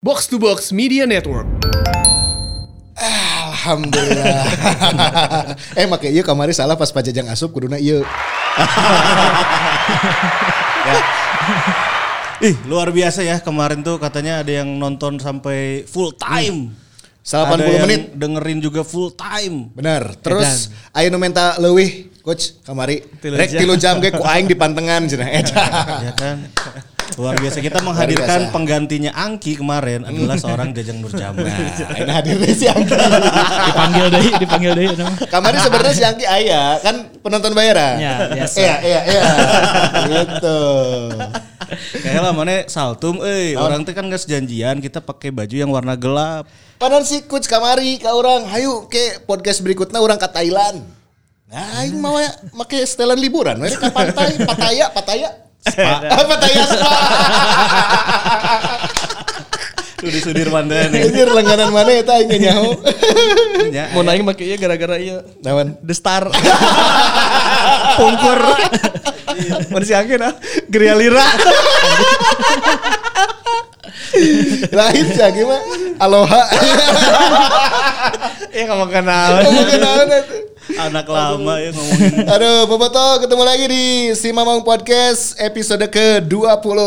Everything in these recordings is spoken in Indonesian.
Box to Box Media Network. Alhamdulillah. eh make iya kamari salah pas pajajang asup kuduna iya. Ih, luar biasa ya kemarin tuh katanya ada yang nonton sampai full time. Ada 80 yang menit. dengerin juga full time. Bener. Terus aya nu menta leuwih coach kamari. Rek tilu jam ge ku aing di pantengan cenah eta. Ya kan? Luar biasa kita menghadirkan biasa. penggantinya Angki kemarin adalah seorang Jajang Nurjaman. Nah, ayeuna hadir deh si Angki. dipanggil deh, dipanggil deh. nama. Kamari sebenarnya si Angki aya kan penonton bayaran. Ya, biasa. Iya, iya, iya. Gitu. Kayak lah mana saltum, eh orang teh kan nggak sejanjian kita pakai baju yang warna gelap. Panan si coach kamari ka urang, hayu ke podcast berikutnya orang ke Thailand. Nah, aing mau ya make setelan liburan, we ka pantai, Pattaya, Pattaya. Spa. Ah, Pattaya spa. Tuh di Sudirman deh nih. Anjir langganan mana aing ge nyaho. Ya, Mau naik make ieu gara-gara ieu. Nawan? The Star. Pungkur. Si Angin ah, geria lira. Lain sih Angki mah aloha. Ya kamu kenal. Kenalan eta. Anak lama ya ngomongin. Aduh, Boboto ketemu lagi di Si Mamang Podcast episode ke-20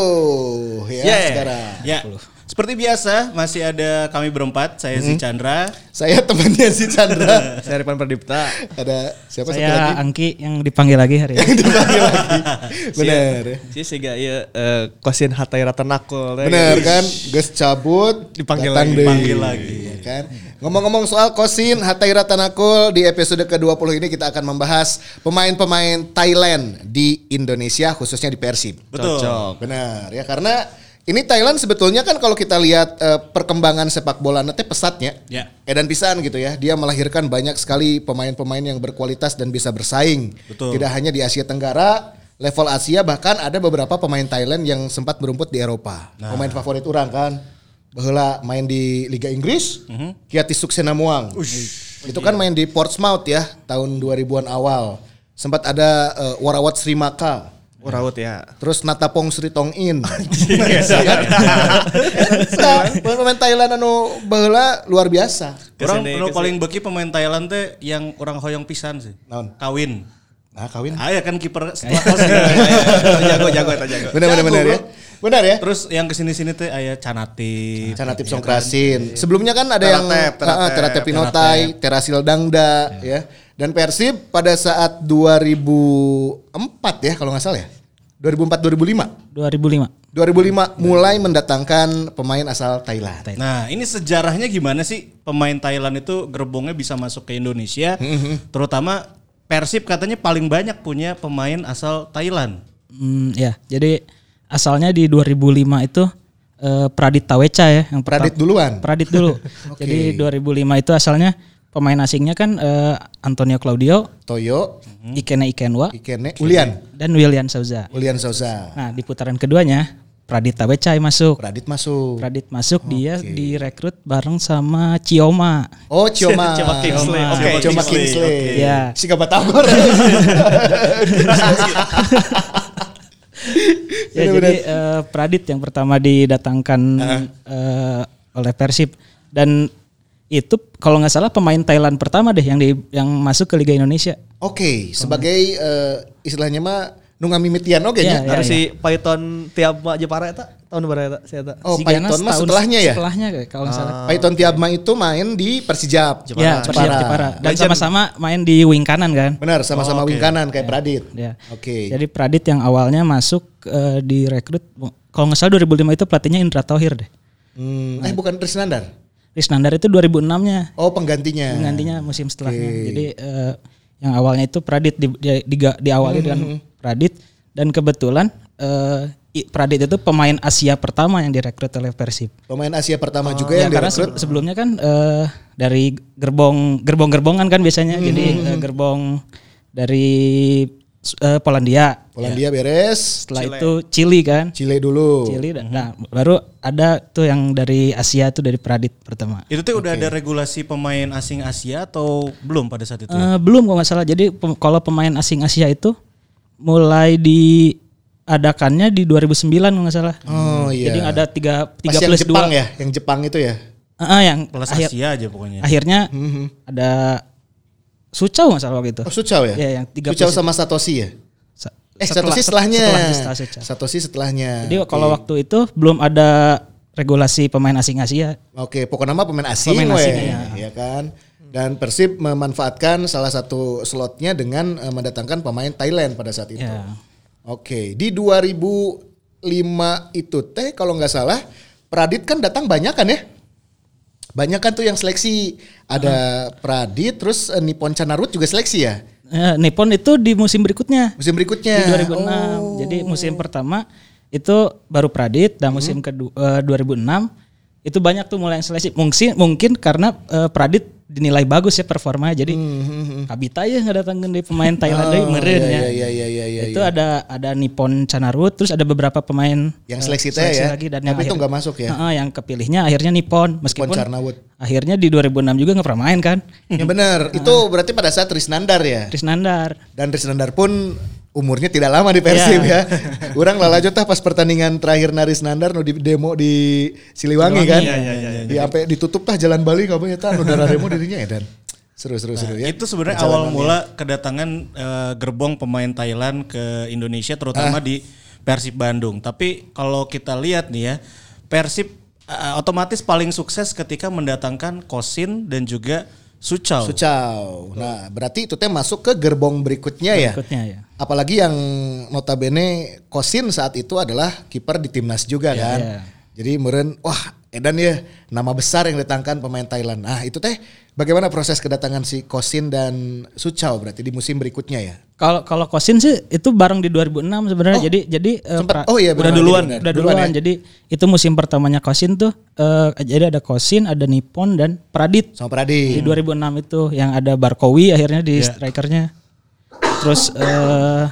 ya Yeah. sekarang. Ya. Seperti biasa masih ada kami berempat, saya si Chandra. Saya temannya si Chandra. Saya Ripan Pradipta. Ada siapa satu Saya lagi? Angki yang dipanggil lagi hari ini. Dipanggil lagi. Bener. Si siga ieu eh kosin hatai ratanakul teh. Bener kan? Gus cabut Dipanggil lagi. Dipanggil lagi. Ya kan? Ngomong-ngomong soal Kosin Hatai Ratanakul di episode ke-20 ini kita akan membahas pemain-pemain Thailand di Indonesia khususnya di Persib. Betul. Cocok. Benar ya karena ini Thailand sebetulnya kan kalau kita lihat eh, perkembangan sepak bola nanti pesatnya. Ya. Edan pisan gitu ya. Dia melahirkan banyak sekali pemain-pemain yang berkualitas dan bisa bersaing. Betul. Tidak hanya di Asia Tenggara, level Asia bahkan ada beberapa pemain Thailand yang sempat berumput di Eropa. Nah. Pemain favorit orang kan. Baheula main di Liga Inggris, Mhm. Kiati Suksena Muang. Itu kan main di Portsmouth ya tahun 2000-an awal. Sempat ada eh, Warawat Srimaka. Uraut ya. Terus Natapong Sri Tong In. Nah, Pemain Thailand anu baheula luar biasa. Orang Ke sini, nu ke sini. paling beki pemain Thailand teh yang orang hoyong pisan sih. Naon? Kawin. Nah, kawin. Ah ya kan kiper setelah Kosin. jago jago eta jago. Benar benar benar ya. Benar ya. Terus yang ke sini-sini teh aya Canatip. Canatip Songkrasin. Sebelumnya kan ada yang Teratep, Teratep. Ah, Teratep Pinotai, Terasil Dangda ya. Dan Persib pada saat 2004 ya kalau nggak salah ya. 2004 2005. 2005. 2005 mulai mendatangkan pemain asal Thailand. Nah, ini sejarahnya gimana sih pemain Thailand itu gerbongnya bisa masuk ke Indonesia? Terutama Persib katanya paling banyak punya pemain asal Thailand. Hmm, ya, jadi asalnya di 2005 itu eh, Pradit Taweca ya yang pertama. Pradit duluan. Pradit dulu. Jadi 2005 itu asalnya pemain asingnya kan eh, Antonio Claudio, Toyo, Ikene Ikenwa, Ikene, Ulian, dan William Souza. Ulian Souza. Nah, di putaran keduanya Pradit Taweca yang masuk. Pradit masuk. Pradit masuk dia direkrut bareng sama Cioma. Oh, Cioma. Cioma Kingsley. Cioma. Oke. Cioma Kingsley, Kingsley. Ya. Si Batagor. Ya, jadi eh, Pradit yang pertama didatangkan eh, oleh Persib dan itu kalau nggak salah pemain Thailand pertama deh yang di yang masuk ke Liga Indonesia. Oke, sebagai eh, istilahnya mah nu ngamimitian oke Iya, nya. iya. Harus si Python Tiabma Jepara eta tahun berapa eta si eta? Oh, Si Python mah tahun setelahnya ya? Setelahnya kayak kalau nggak salah. Python Tiabma itu main di Persijap. Ya, Persib Jepara. Dan sama-sama main di wing kanan kan. Benar, sama-sama wing kanan kayak Pradit. Ya. Oke. Jadi Pradit yang awalnya masuk eh, direkrut kalau nggak salah 2005 itu pelatihnya Indra Tohir deh. Hmm, eh bukan Trisnandar. Risnandar itu 2006-nya. Oh, penggantinya. penggantinya musim setelahnya. Jadi eh, yang awalnya itu Pradit di, di, di- diawali Hmm, dengan Pradit dan kebetulan i- Pradit itu pemain Asia pertama yang direkrut oleh Persib. Pemain Asia pertama juga Ya, yang karena direkrut. se- sebelumnya kan eh, dari gerbong gerbong-gerbongan kan biasanya. Hmm, Jadi eh, gerbong dari eh, Polandia. Polandia beres, Setelah itu Chili kan. Chile dulu. Chili dan nah, baru ada tuh yang dari Asia tuh dari Pradit pertama. Itu tuh udah ada regulasi pemain asing Asia atau belum pada saat itu? Eh, belum kalau nggak salah. Jadi pem- kalau pemain asing Asia itu mulai di diadakannya di 2009 kalau nggak salah. Oh iya. Jadi ada tiga tiga Pas yang plus Jepang dua. ya, yang Jepang itu ya. Ah, yang Plus akhir- Asia aja pokoknya. akhirnya Mhm. ada Sucau nggak salah waktu itu. Oh Sucao ya? Iya, yang tiga Sucao plus- sama Satoshi ya? Sa- Eh setelah- Satoshi setelahnya. setelah- setelah Sucao. Satoshi setelahnya. Jadi kalau waktu itu belum ada regulasi pemain asing Asia. Oke, pokoknya nama pemain asing, Pemain asing, ya. ya kan. Dan Persib memanfaatkan salah satu slotnya dengan eh, mendatangkan pemain Thailand pada saat itu. Ya. Oke, di 2005 itu teh kalau nggak salah Pradit kan datang banyak kan ya? Banyak kan tuh yang seleksi. Ada Pradit, terus eh, Nippon Chanarut juga seleksi ya? Eh, Nippon itu di musim berikutnya Musim berikutnya. di 2006. Oh. Jadi musim pertama itu baru Pradit dan musim Hmm. kedua eh, 2006 itu banyak tuh mulai yang seleksi. Mungkin mungkin karena eh, Pradit dinilai bagus ya performanya. Jadi Kabita ya nggak datangin dari pemain Thailand dari meren Hmm, iya, ya. iya, iya, iya, iya, itu iya. ada ada Nippon Chanarut terus ada beberapa pemain Yang eh, seleksi teh ya? lagi dan Tapi yang itu nggak masuk ya? Heeh, yang kepilihnya akhirnya Nippon meskipun Charnawut. akhirnya di 2006 juga nggak pernah main kan. Ya benar, itu berarti pada saat Risnandar ya. Trisnandar. Dan Risnandar pun umurnya tidak lama di Persib Iya. ya. Orang lalajo tah pas pertandingan terakhir Naris Nandar nu di demo di Siliwangi, kan. iya, iya, iya, Di sampai ditutup tah jalan Bali kamu ya tah nu dara demo dirinya ya dan. Seru seru seru ya. Itu sebenarnya awal mula kedatangan eh, gerbong pemain Thailand ke Indonesia terutama di Persib Bandung. Tapi kalau kita lihat nih ya, Persib eh, otomatis paling sukses ketika mendatangkan Kosin dan juga Sucau. Sucau. Nah, berarti itu teh masuk ke gerbong berikutnya ya. Berikutnya ya. Apalagi yang notabene Kosin saat itu adalah kiper di timnas juga kan. iya. Jadi meren wah edan ya nama besar yang datangkan pemain Thailand. Nah, itu teh bagaimana proses kedatangan si Kosin dan Sucau berarti di musim berikutnya ya. Kalau kalau Kosin sih itu bareng di 2006 sebenarnya. jadi jadi eh, Sempat- pra- oh iya, udah benar, duluan, benar, udah Duluan duluan. ya. Jadi itu musim pertamanya Kosin tuh eh, jadi ada Kosin, ada Nippon dan Pradit. Sama Pradi. Di 2006 itu yang ada Barkowi akhirnya di strikernya. Terus eh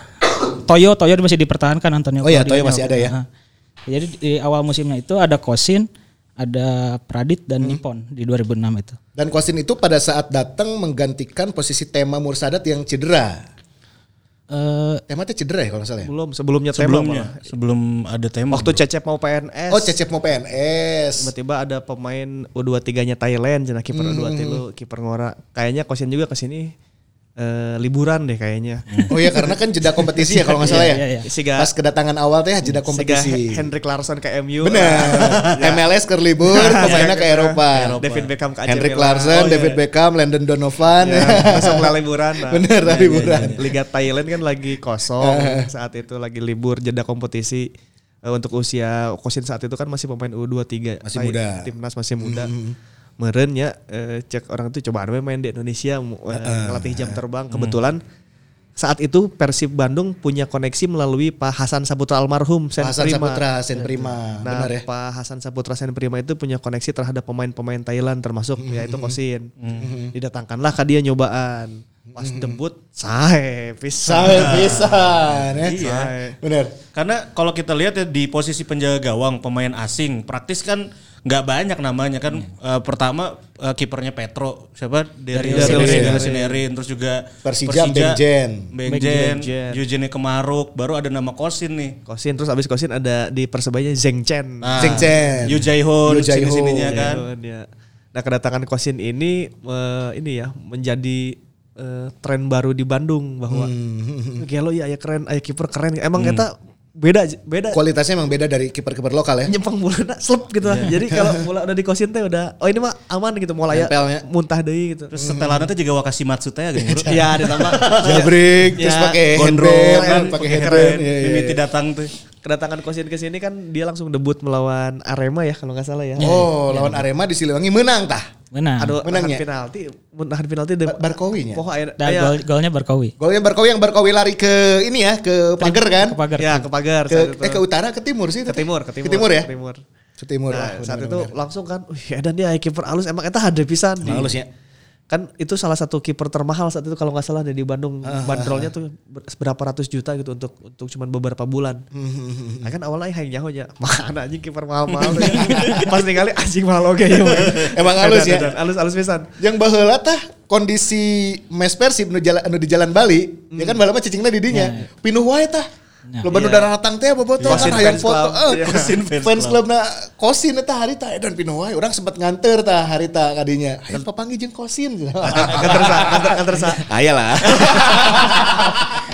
Toyo Toyo masih dipertahankan Antonio Oh iya, Toyo masih ada ya. Nah, Jadi di awal musimnya itu ada Kosin, ada Pradit dan Hmm. Nippon di 2006 itu. Dan Kosin itu pada saat datang menggantikan posisi tema Mursadat yang cedera. Eh Tema teh cedera ya kalau nggak salah ya? Belum sebelumnya, tema Sebelumnya, malah. sebelum ada tema. Waktu Cecep mau PNS. Oh, Cecep mau PNS. Tiba-tiba ada pemain U23-nya Thailand, cenah kiper Hmm. U23 lu, kiper ngora. Kayaknya Kosin juga ke sini eh, liburan deh kayaknya. Oh iya karena kan jeda kompetisi ya kalau nggak salah ya. Iya, iya. Siga- Pas kedatangan awal teh jeda Siga kompetisi. Hendrik Larsson ke MU. Benar. MLS ke libur, pemainnya ke Eropa. David Beckham ke AC Hendrik Milan. Larsen, David Beckham, Landon Donovan. Ya, langsung lah liburan. Nah. Bener lah liburan. Liga Thailand kan lagi kosong saat itu lagi libur jeda kompetisi Eh, untuk usia Kosin saat itu kan masih pemain U23 Masih muda. timnas masih muda meren ya eh, cek orang itu coba we main di Indonesia eh, ngelatih jam terbang kebetulan saat itu Persib Bandung punya koneksi melalui Pak Hasan Saputra almarhum Sen Hasan Prima. Saputra, Sen Prima. Nah, Benar ya. Pak Hasan Saputra Sen Prima itu punya koneksi terhadap pemain-pemain Thailand termasuk Mm-hmm. yaitu Kosin. Didatangkanlah ke dia nyobaan. Pas debut, sahe pisan. Sahe pisan ya. Iya. Bener. Karena kalau kita lihat ya di posisi penjaga gawang pemain asing praktis kan nggak banyak namanya kan Eh, pertama eh, kipernya Petro siapa dari Sinerin, terus juga Persija, Bengjen. Bengjen, Bengjen. Eugene Kemaruk baru ada nama Kosin nih Kosin terus abis Kosin ada di Persebaya Zeng Chen. nah, Zeng Chen. Yu Jae-hoon Yu Jae-hoon. sini-sininya kan dia. Nah kedatangan Kosin ini eh, ini ya menjadi eh, tren baru di Bandung bahwa Hmm. gelo ya aya keren, aya kiper keren. Emang kita beda beda. Kualitasnya emang beda dari kiper-kiper lokal ya. nyempang bola slep gitu. Lah. Jadi kalau bola udah di kosin teh udah oh ini mah aman gitu mau ya muntah deui gitu. terus setelannya tuh juga Wakashimatsu teh gitu ya ditambah. Jabrik, terus Ya, pakai gondrong. pakai keren Iya, iya, mimiti iya. datang tuh kedatangan kosin ke sini kan dia langsung debut melawan Arema ya kalau nggak salah ya. Oh, lawan Arema di Siliwangi menang tah. Benar. Aduh, menangnya. penalti, nahan penalti de- Bar- Barkowinya. Pokok aya Dan aya- gol, golnya Barkowi. Golnya Barkowi yang Barkowi lari ke ini ya, ke pagar kan? Ke pagar. ya ke pagar Ke, eh ke utara ke timur sih. ke timur, ke timur. Ke timur ya? Ke timur. Ke timur. Nah, saat itu langsung kan, wih dan dia kiper alus emang eta hade pisan. Halus ya. Kan itu salah satu kiper termahal saat itu kalau nggak salah ada di Bandung. Ah, Bandrolnya tuh ber- berapa ratus juta gitu untuk untuk cuman beberapa bulan. Hmm, Nah, kan awalnya yang nyaho nya. Mana anjing kiper mahal-mahal. Pas ningali anjing mahal oke ya. Emang halus ya? Halus halus pisan. Yang baheula tah kondisi mes Persib nu jalan nu di jalan Bali, ya kan balama cicingna di dinya. Pinuh wae tah. Nah. Lo bener udah datang teh bobotoh kan hayang fans foto. Eh, Iya. Kosin fans club na Kosin eta harita dan pino wae urang sempat nganter tah harita kadinya. Hayang papanggih jeung Kosin. Nganter sa, nganter, nganter sa. Ayolah.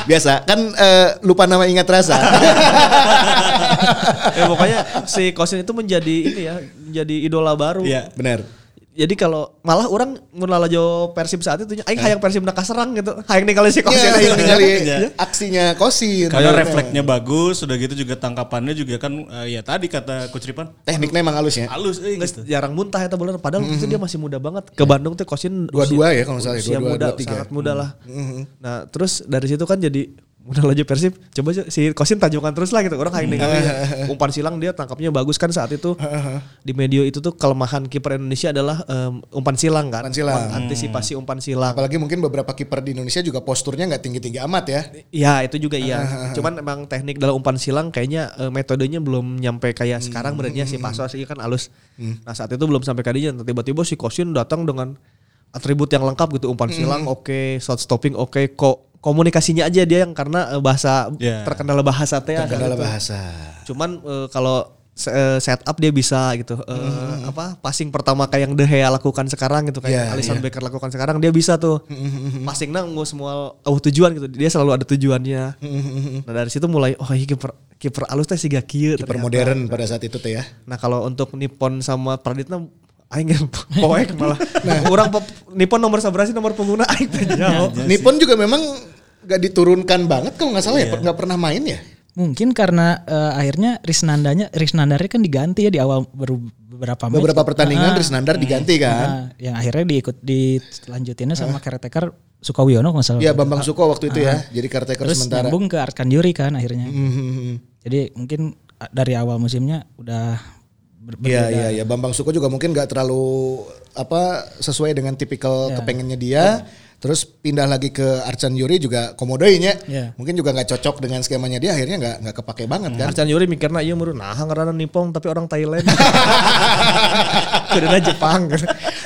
Biasa kan eh, lupa nama ingat rasa. ya pokoknya si Kosin itu menjadi ini ya, menjadi idola baru. Iya. Bener. Jadi kalau malah orang mun lalajo Persib saat itu aing hayang Persib nak kaserang gitu. Hayang ningali si Kosin. Ya, yang ningali Iya. aksinya Kosin. Karena Bener. refleksnya bagus, udah gitu juga tangkapannya juga kan eh, ya tadi kata Coach Ripan Tekniknya emang halus ya. halus eh, gitu. jarang muntah eta bener padahal waktu itu dia masih muda banget. Ke Bandung tuh Kosin Dua-dua ya kalau salah ya, Usia dua-dua, muda, dua-tiga. sangat muda lah. Nah, terus dari situ kan jadi udah laju Persib coba aja si Kosin tajukan terus lah gitu orang kayak ningali umpan silang dia tangkapnya bagus kan saat itu di medio itu tuh kelemahan kiper Indonesia adalah em, umpan silang kan Umpan silang. antisipasi umpan silang Apalagi mungkin beberapa kiper di Indonesia juga posturnya nggak tinggi-tinggi amat ya. Ya itu juga iya. Cuman emang teknik dalam umpan silang kayaknya eh, metodenya belum nyampe kayak sekarang benernya si Pasos sih kan halus. Nah saat itu belum sampai kadinya. Tiba-tiba si Kosin datang dengan atribut yang lengkap gitu. Umpan silang oke, shot stopping oke, kok komunikasinya aja dia yang karena eh, bahasa Ya. terkendala bahasa teh ya, Kendala gitu. bahasa. Cuman eh, kalau se- eh, setup dia bisa gitu. Eh, apa passing pertama kayak yang De Gea lakukan sekarang gitu kayak Iya, Alisson Becker lakukan sekarang dia bisa tuh. Passingnya nggak semua oh, tujuan gitu. Dia selalu ada tujuannya. nah dari situ mulai oh iya kiper kiper alus teh siga kieu Kiper modern pada saat itu teh ya. Nah kalau untuk Nippon sama Praditna aing poek malah. Nah, orang Nippon nomor sabar sih nomor pengguna aing teh jauh. Nippon juga memang nggak diturunkan banget kalau nggak salah ya, nggak pernah main ya. Mungkin karena eh, akhirnya Risnandanya Risnandarnya kan diganti ya di awal baru beberapa match. Beberapa pertandingan Ah, Risnandar diganti kan. ah, yang akhirnya diikut dilanjutinnya sama caretaker Sukawiono kalau nggak salah. Iya Bambang Suko waktu itu ya, jadi caretaker Terus sementara. nyambung ke Arkan Yuri kan akhirnya. Hmm, Jadi mungkin ah, dari awal musimnya udah Iya iya iya Bambang Suko juga mungkin nggak terlalu apa sesuai dengan tipikal kepengennya dia. Terus pindah lagi ke Arcan Yuri juga komodoinya. Iya. Mungkin juga nggak cocok dengan skemanya dia akhirnya nggak nggak kepake banget kan. Arcan Yuri mikirna iya muru nah ngaranna Nippon tapi orang Thailand. Kuduna Jepang.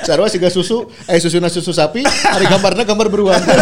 Sarwa siga susu, eh susuna susu sapi, hari gambarnya gambar beruang.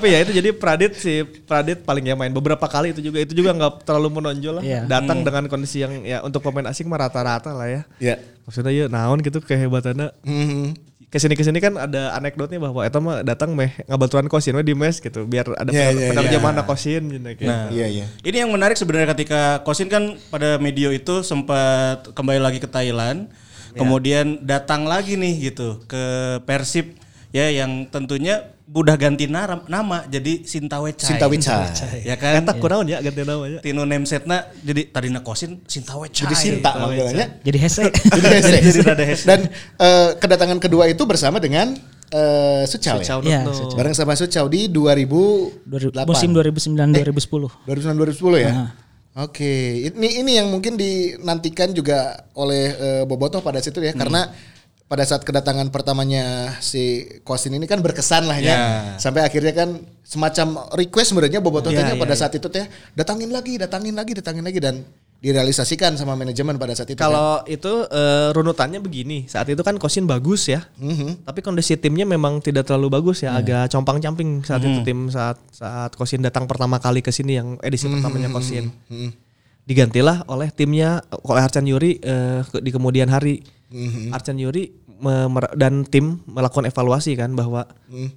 Tapi ya itu jadi Pradit si Pradit paling ya main beberapa kali itu juga itu juga nggak terlalu menonjol lah. Iya. Datang dengan kondisi yang ya untuk pemain asing mah rata-rata lah ya. Iya. Maksudnya ya naon gitu kehebatannya. Mhm. Ke sini ke sini kan ada anekdotnya bahwa eta mah datang meh ngabaturan kosin we di mes gitu biar ada yeah, iya, penerjemahan iya. kosin gitu. Nah, Iya iya. Ini yang menarik sebenarnya ketika Kosin kan pada medio itu sempat kembali lagi ke Thailand, kemudian datang lagi nih gitu ke Persib ya yang tentunya udah ganti nara- nama jadi Sintawecai. Sintawecai. Ya kan? Eta kunaon ya ganti namanya. Tino namesetna jadi tadina Kosin Sintawecai. Jadi Sinta manggilnya. jadi hese. Jadi hese. Jadi rada hese. Dan eh, kedatangan kedua itu bersama dengan eh Sucal ya. Sucal Iya, Nutno. Sucal. Bareng sama Sucal di 2008. musim 2009 2010. 2009 2010 ya. Oke, ini ini yang mungkin dinantikan juga oleh eh, Bobotoh pada situ ya karena pada saat kedatangan pertamanya si Kosin ini kan berkesan lah ya. Ya. Sampai akhirnya kan semacam request sebenarnya Bobotoh Ya, tanya ya, pada ya. saat itu teh datangin lagi, datangin lagi, datangin lagi dan direalisasikan sama manajemen pada saat itu. kan. Kalau itu eh, runutannya begini, saat itu kan Kosin bagus ya, Mhm. tapi kondisi timnya memang tidak terlalu bagus ya, agak compang-camping saat itu tim saat saat Kosin datang pertama kali ke sini yang edisi pertamanya Kosin. Digantilah oleh timnya oleh Arcan Yuri ke- di kemudian hari. Arcan Yuri me- mer- dan tim melakukan evaluasi kan bahwa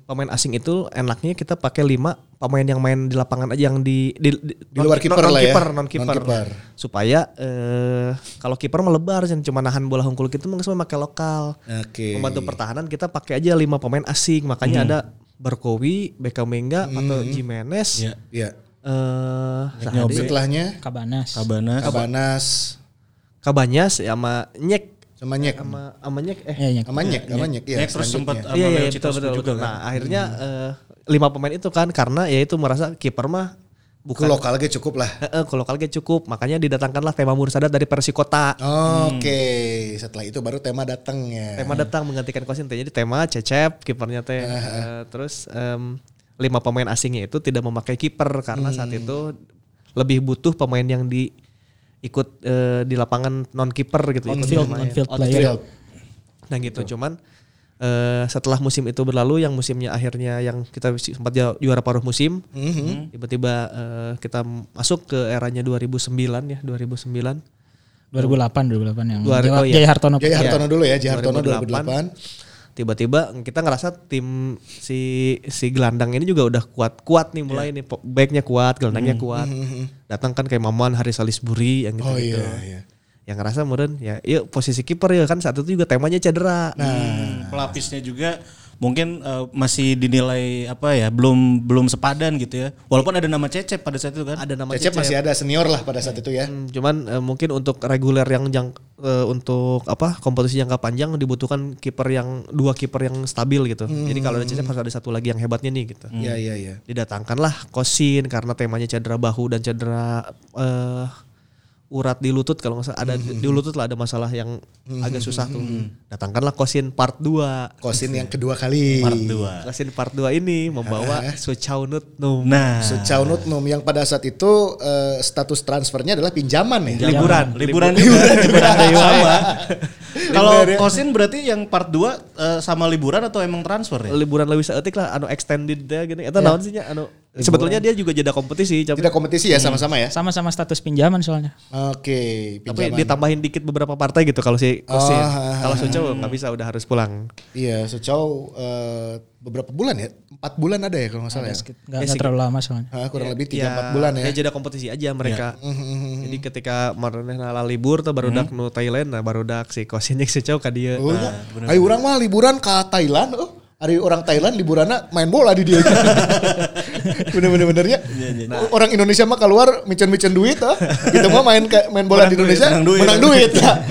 pemain asing itu enaknya kita pakai lima pemain yang main di lapangan aja yang di di, Di luar kiper non, lah ya. kiper non kiper supaya eh, kalau kiper melebar jangan cuma nahan bola hungkul gitu mah semua pakai lokal Oke. membantu pertahanan kita pakai aja lima pemain asing makanya ada Berkowi, Bekamenga atau Jimenez Iya. Iya. eh Nyobe. Setelahnya Kabanas. Kabanas. Kabanas Kabanyas ya sama Nyek sama Nyek. sama sama Nyek eh Iya, iya. Sama Nyek, sama Nyek ya. Nyek terus sempat selanjutnya. sama iya iya betul betul, juga betul. kan. Nah akhirnya eh, lima pemain itu kan karena ya itu merasa kiper mah Bukan bukan lokal aja cukup lah. Eh, eh, kalau kalge cukup makanya didatangkanlah tema Mursadat dari Persikota Oke, setelah itu baru tema datang ya. Tema datang menggantikan Kosin. Jadi tema Cecep kipernya teh. Eh, terus em, lima pemain asingnya itu tidak memakai kiper karena saat itu lebih butuh pemain yang di ikut eh, di lapangan non kiper gitu. On field, on field On player. field. Nah gitu cuman eh, setelah musim itu berlalu yang musimnya akhirnya yang kita sempat ju- juara paruh musim Mhm. tiba-tiba eh, kita masuk ke eranya 2009 ya 2009 2008 2008 yang Dua- Jawa- oh iya. Jaya Hartono. Jaya Hartono dulu ya, Jaya Hartono 2008. 2008. Tiba-tiba kita ngerasa tim si si gelandang ini juga udah kuat kuat nih mulai nih Po- backnya kuat gelandangnya kuat. Datang kan kayak Maman Haris Salisbury yang gitu Oh gitu iya, iya. yang ngerasa meren ya yuk posisi kiper ya kan saat itu juga temanya cedera. Hmm, pelapisnya juga mungkin eh, masih dinilai apa ya belum belum sepadan gitu ya. Walaupun ada nama Cecep pada saat itu kan. Ada nama Cecep Cecep, masih ada senior lah pada saat itu ya. Hmm, cuman eh, mungkin untuk reguler yang jang, eh, untuk apa kompetisi jangka panjang dibutuhkan kiper yang dua kiper yang stabil gitu. Jadi kalau ada Cecep harus ada satu lagi yang hebatnya nih gitu. Iya, iya, iya. didatangkanlah Kosin karena temanya cedera bahu dan cedera eh, urat di lutut kalau nggak salah. Ada di lutut lah ada masalah yang agak susah tuh. Datangkanlah Kosin part 2. Kosin yang kedua kali. part 2 Kosin part 2 ini membawa Suchaunut Num. nah. Suchaunut Num yang pada saat itu eh, status transfernya adalah pinjaman ya. liburan, liburan. Juga. Liburan sama kalau Liburan. Kosin berarti yang part 2 sama liburan atau emang transfer ya? Liburan lebih seetik lah anu extended ya gini. Eta naon sih nya? Anu sebetulnya dia juga jeda kompetisi tapi, Tidak kompetisi ya sama-sama ya. Sama-sama status pinjaman soalnya. Oke, tapi pinjaman. ditambahin dikit beberapa partai gitu kalau si Kosin. Oh, ha, ha, kalau Suchau nggak bisa udah harus pulang. Iya, Suchau eh, beberapa bulan ya? Empat bulan ada ya kalau nggak salah ya? Nggak nggak terlalu lama soalnya. Ah, kurang lebih tiga empat bulan ya. Ya jeda kompetisi aja mereka. Jadi ketika maranehna nala libur tuh baru dak nu Thailand nah baru dak si Kosin jeung Suchau ka dieu. Oh, ya. Ayo orang mah liburan ke Thailand. Oh, hari orang Thailand liburannya main bola di dia. Bener-bener benernya. Orang Indonesia mah keluar micen-micen duit ah. Kita mah main main bola di Indonesia menang duit. menang duit. ya.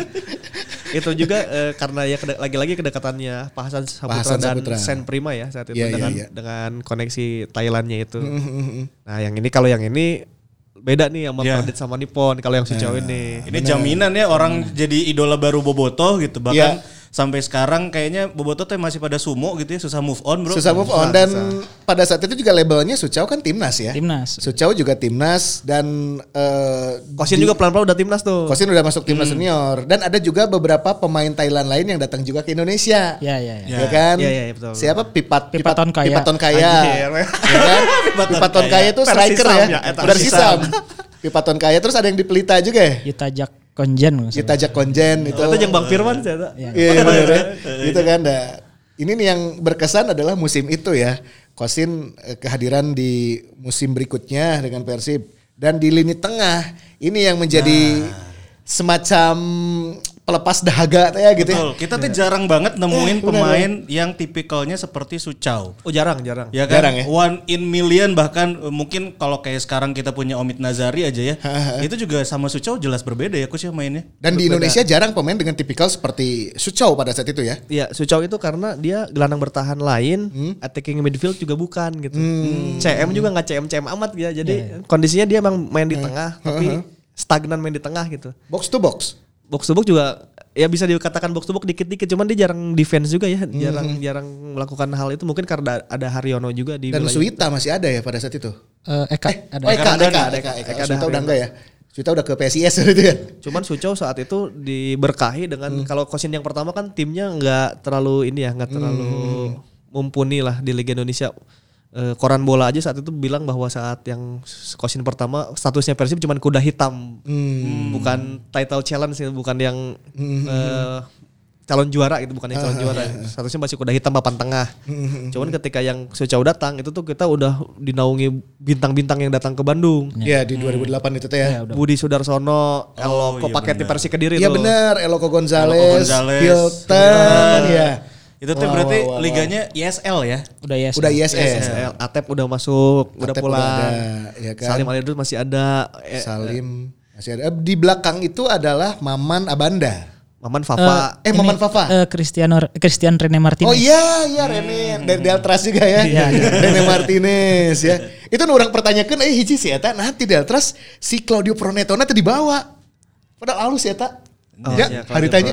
itu juga eh, karena ya keda- lagi-lagi kedekatannya Pak Hasan Saputra Hasan dan Saputra. Sen Prima ya saat itu Iya, iya, dengan iya. dengan koneksi Thailandnya itu. nah yang ini kalau yang ini beda nih sama Iya. Pradit sama Nippon kalau yang Suchau ini. ini jaminan ya orang jadi idola baru Boboto gitu bahkan sampai sekarang kayaknya Boboto tuh masih pada sumo gitu ya susah move on bro Susah move on dan pada saat itu juga labelnya Suchau kan timnas ya. Timnas. Suchau juga timnas dan eh, Kosin di- juga pelan-pelan udah timnas tuh. Kosin udah masuk timnas senior dan ada juga beberapa pemain Thailand lain yang datang juga ke Indonesia. Ya ya ya. Ya, kan? Iya, iya, iya, betul. Siapa Pipat Pipaton Kaya. Pipaton Kaya. Ya kan? Pipaton Kaya itu striker ya. ya, eta. Persisam. Pipaton Kaya terus ada yang di Pelita juga ya. Yutajak Konjen salah. Kita ajak konjen itu. Itu yang Bang Firman eta. Iya. Iya iya, bener ya. Gitu kan. Nah, ini nih yang berkesan adalah musim itu ya. Kosin eh, kehadiran di musim berikutnya dengan Persib dan di lini tengah ini yang menjadi semacam pelepas dahaga teh ya gitu ya. Betul. Kita tuh jarang banget nemuin pemain yang tipikalnya seperti Suchau. Oh jarang, jarang. Ya kan? Jarang ya? One in million bahkan eh, mungkin kalau kayak sekarang kita punya Omid Nazari aja ya. itu juga sama Suchau jelas berbeda ya coach ya mainnya. Dan di Indonesia jarang pemain dengan tipikal seperti Suchau pada saat itu ya. Iya, Suchau itu karena dia gelandang bertahan lain, attacking midfield juga bukan gitu. CM juga nggak CM CM amat ya. Jadi kondisinya dia emang main di tengah, tapi stagnan main di tengah gitu. Box to box. Box to box juga ya bisa dikatakan box to box dikit-dikit, cuman dia jarang defense juga ya, jarang jarang melakukan hal itu. Mungkin karena ada Haryono juga di Dan wilayah- Suita masih ada ya pada saat itu. Eh, Eka ada. Oh, Eka, Eka, Eka, Eka, Eka, Eka, Eka Eka. ada Suita udah enggak ya? Suita udah ke PSIS gitu kan. Cuman Sucau saat itu diberkahi dengan kalau Kosin yang pertama kan timnya nggak terlalu ini ya nggak terlalu mumpuni lah di Liga Indonesia. Eh, koran bola aja saat itu bilang bahwa saat yang Kosin pertama statusnya Persib cuman kuda hitam, bukan title challenge ya, bukan yang eh, calon juara gitu, bukan yang calon juara. Statusnya masih kuda hitam papan tengah. Cuman ketika yang Sucau datang itu tuh kita udah dinaungi bintang-bintang yang datang ke Bandung. Iya di 2008 itu teh ya. Budi Sudarsono, Eloko iya benar. Persi Kediri Iya tuh. benar, Eloko Gonzales, Eloko Gonzales. Hilton, ya. Itu tuh Wah, berarti wah, wah, liganya ISL ya. Udah ya. Udah ISS. SL, Atep udah masuk, udah Atep pulang. udah ada, ya kan? Salim Alidrus masih ada. Eh, Salim masih ada. Eh, Di belakang itu adalah Maman Abanda. Maman Fafa. Eh, Maman Fafa. Eh, Cristiano Christian Rene Martinez. Oh iya, iya Rene dari Deltras juga ya. Iya, iya. Rene Martinez ya. Itu nu orang pertanyakan eh hiji si eta nanti Deltras si Claudio Pronetona teh dibawa. Padahal halus ya eta. Oh, ya, iya, hari tanya.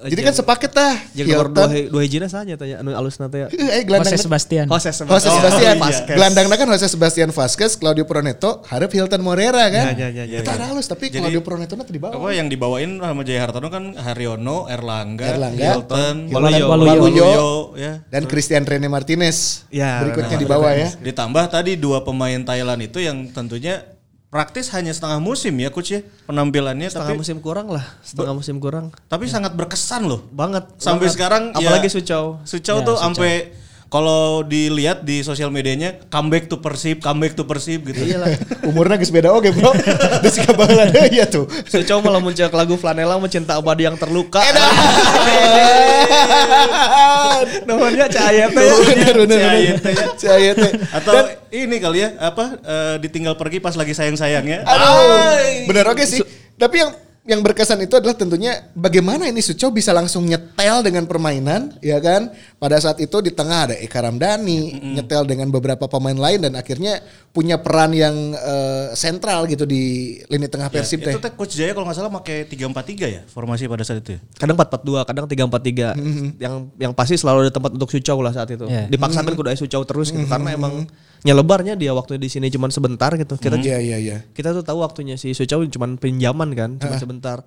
Jadi kan sepaket tah. Jeung nomor dua dua hijina saja tanya anu alus nate ya. Eh, gelandang Jose Sebastian. Jose Jose Sebastian. Sebastian. Oh, Vasquez. Gelandangnya kan Jose Sebastian Vasquez, Claudio Proneto, harap Hilton Morera kan. Ya, ya, ya, ya, Itu ya. halus tapi Jadi- Claudio Proneto nanti di bawah. Apa yang dibawain sama Jaya Hartono kan Haryono, Erlangga, Erlangga, Hilton, Waluyo. Waluyo. Waluyo, ya. Dan Christian Rene Martinez. Ya, berikutnya Rene di bawah ya. Ditambah tadi dua pemain Thailand itu yang tentunya praktis hanya setengah musim ya coach ya penampilannya Setengah tapi musim kurang lah, setengah musim kurang. tapi sangat berkesan loh. Banget. Sampai banget. sekarang apalagi ya, Sucau. Sucau tuh sampai kalau dilihat di sosial medianya comeback to Persib, comeback to Persib gitu. Iyalah. Umurnya geus beda oke bro. Di sikabaheula deui ya tuh. Sucau malah muncul lagu Flanela mencinta abadi yang terluka. Namanya cahaya teh. Cahaya teh ya. Cahaya teh. Atau ini kali ya apa eh, ditinggal pergi pas lagi sayang-sayangnya. Aduh, bener oke sih. Tapi yang yang berkesan itu adalah tentunya bagaimana ini Suco bisa langsung nyetel dengan permainan, ya kan? Pada saat itu di tengah ada Eka Ramdhani, nyetel dengan beberapa pemain lain dan akhirnya punya peran yang eh, sentral gitu di lini tengah Persib teh. Itu teh coach Jaya kalau nggak salah pakai 343 ya formasi pada saat itu. ya? Kadang 442, kadang 343. Yang yang pasti selalu ada tempat untuk Sucau lah saat itu. Iya. Dipaksakan kudu aya Sucau terus gitu karena emang nyelebarnya dia waktu di sini cuma sebentar gitu. Kita Iya iya iya. kita tuh tahu waktunya si Sucau cuma pinjaman kan, cuma sebentar.